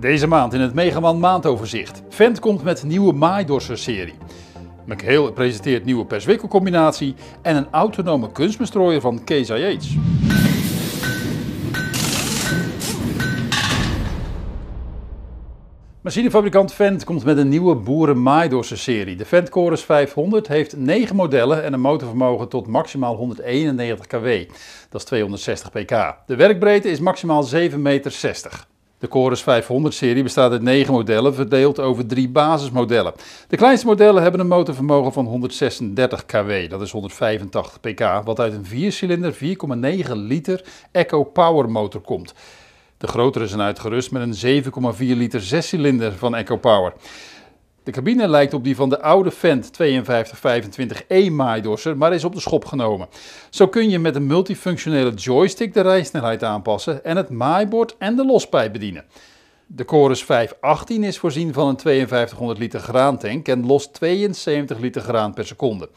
Deze maand in het Megaman maandoverzicht. Vent komt met nieuwe Maaidorser serie. McHale presenteert nieuwe perswikkelcombinatie en een autonome kunstbestrooier van Case IH. Machinefabrikant Vent komt met een nieuwe boeren Maaidorser serie. De Vent Chorus 500 heeft 9 modellen en een motorvermogen tot maximaal 191 kW. Dat is 260 pk. De werkbreedte is maximaal 7,60 meter. De Chorus 500-serie bestaat uit 9 modellen, verdeeld over drie basismodellen. De kleinste modellen hebben een motorvermogen van 136 kW, dat is 185 pk, wat uit een 4-cilinder 4,9 liter Eco Power motor komt. De grotere zijn uitgerust met een 7,4 liter 6-cilinder van Eco Power. De cabine lijkt op die van de oude Fendt 5225E maaidorser, maar is op de schop genomen. Zo kun je met een multifunctionele joystick de rijsnelheid aanpassen en het maaibord en de lospijp bedienen. De Chorus 518 is voorzien van een 5200 liter graantank en lost 72 liter graan per seconde.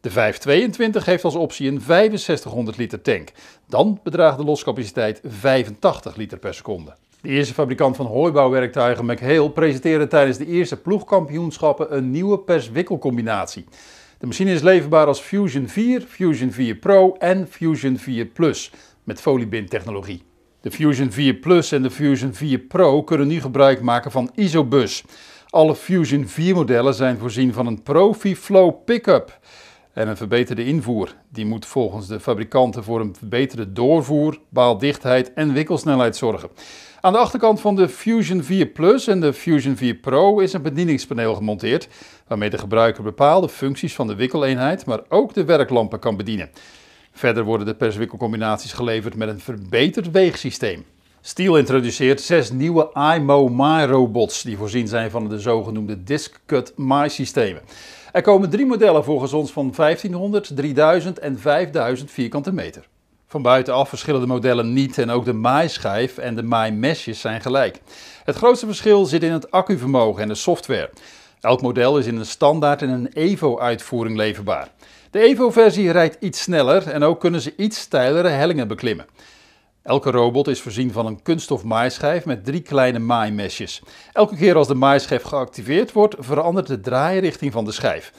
De 522 heeft als optie een 6500 liter tank. Dan bedraagt de loscapaciteit 85 liter per seconde. De eerste fabrikant van hooibouwwerktuigen McHale presenteerde tijdens de eerste ploegkampioenschappen een nieuwe perswikkelcombinatie. De machine is leverbaar als Fusion 4, Fusion 4 Pro en Fusion 4 Plus met foliebindtechnologie. De Fusion 4 Plus en de Fusion 4 Pro kunnen nu gebruik maken van Isobus. Alle Fusion 4 modellen zijn voorzien van een Profi Flow pick-up en een verbeterde invoer. Die moet volgens de fabrikanten voor een verbeterde doorvoer, baaldichtheid en wikkelsnelheid zorgen. Aan de achterkant van de Fusion 4 Plus en de Fusion 4 Pro is een bedieningspaneel gemonteerd, waarmee de gebruiker bepaalde functies van de wikkeleenheid, maar ook de werklampen kan bedienen. Verder worden de perswikkelcombinaties geleverd met een verbeterd weegsysteem. Steel introduceert zes nieuwe IMO My robots die voorzien zijn van de zogenoemde Disc Cut systemen. Er komen drie modellen volgens ons van 1500, 3000 en 5000 vierkante meter. Van buitenaf verschillen de modellen niet en ook de maaischijf en de maaimesjes zijn gelijk. Het grootste verschil zit in het accuvermogen en de software. Elk model is in een standaard en een Evo-uitvoering leverbaar. De Evo-versie rijdt iets sneller en ook kunnen ze iets steilere hellingen beklimmen. Elke robot is voorzien van een kunststof maaischijf met drie kleine maaimesjes. Elke keer als de maaischijf geactiveerd wordt, verandert de draairichting van de schijf.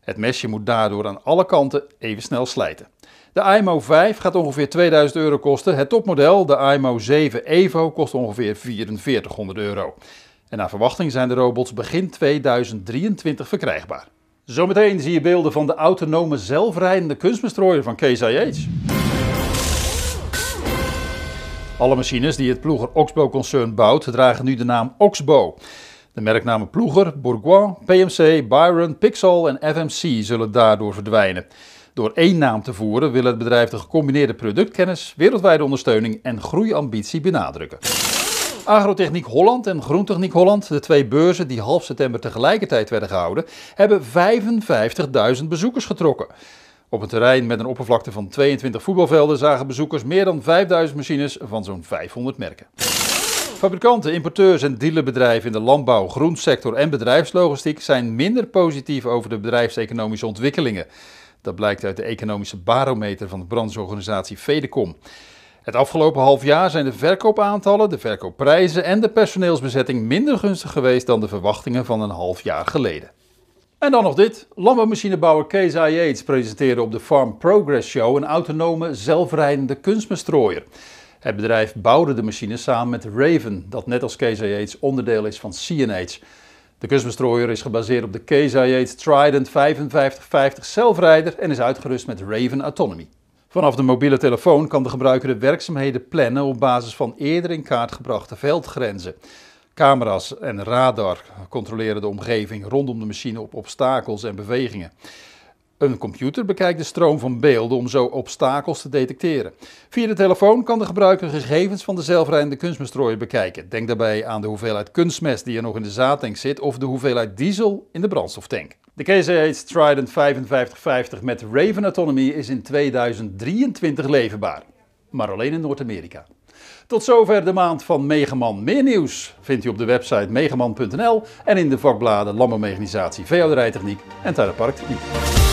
Het mesje moet daardoor aan alle kanten even snel slijten. De IMO 5 gaat ongeveer 2000 euro kosten. Het topmodel, de IMO 7 Evo, kost ongeveer 4400 euro. En naar verwachting zijn de robots begin 2023 verkrijgbaar. Zometeen zie je beelden van de autonome zelfrijdende kunstbestrooier van Case IH. Alle machines die het Ploeger Oxbow-concern bouwt, dragen nu de naam Oxbow. De merknamen Ploeger, Bourgois, PMC, Byron, Pixel en FMC zullen daardoor verdwijnen. Door één naam te voeren wil het bedrijf de gecombineerde productkennis, wereldwijde ondersteuning en groeiambitie benadrukken. Agrotechniek Holland en Groentechniek Holland, de twee beurzen die half september tegelijkertijd werden gehouden, hebben 55.000 bezoekers getrokken. Op een terrein met een oppervlakte van 22 voetbalvelden zagen bezoekers meer dan 5000 machines van zo'n 500 merken. Fabrikanten, importeurs en dealerbedrijven in de landbouw, groensector en bedrijfslogistiek zijn minder positief over de bedrijfseconomische ontwikkelingen. Dat blijkt uit de economische barometer van de brancheorganisatie Fedecom. Het afgelopen half jaar zijn de verkoopaantallen, de verkoopprijzen en de personeelsbezetting minder gunstig geweest dan de verwachtingen van een half jaar geleden. En dan nog dit. Landbouwmachinebouwer Case IH presenteerde op de Farm Progress Show een autonome, zelfrijdende kunstmestrooier. Het bedrijf bouwde de machine samen met Raven, dat net als Case IH onderdeel is van CNH. De kunstbestrooier is gebaseerd op de Case IH Trident 5550 zelfrijder en is uitgerust met Raven Autonomy. Vanaf de mobiele telefoon kan de gebruiker de werkzaamheden plannen op basis van eerder in kaart gebrachte veldgrenzen. Camera's en radar controleren de omgeving rondom de machine op obstakels en bewegingen. Een computer bekijkt de stroom van beelden om zo obstakels te detecteren. Via de telefoon kan de gebruiker gegevens van de zelfrijdende kunstmestrooier bekijken. Denk daarbij aan de hoeveelheid kunstmest die er nog in de zaadtank zit of de hoeveelheid diesel in de brandstoftank. De KCH Trident 5550 met Raven Autonomy is in 2023 leverbaar, maar alleen in Noord-Amerika. Tot zover de maand van Megaman. Meer nieuws vindt u op de website megaman.nl en in de vakbladen Landbouwmechanisatie, Veehouderijtechniek en Tuinparktechniek.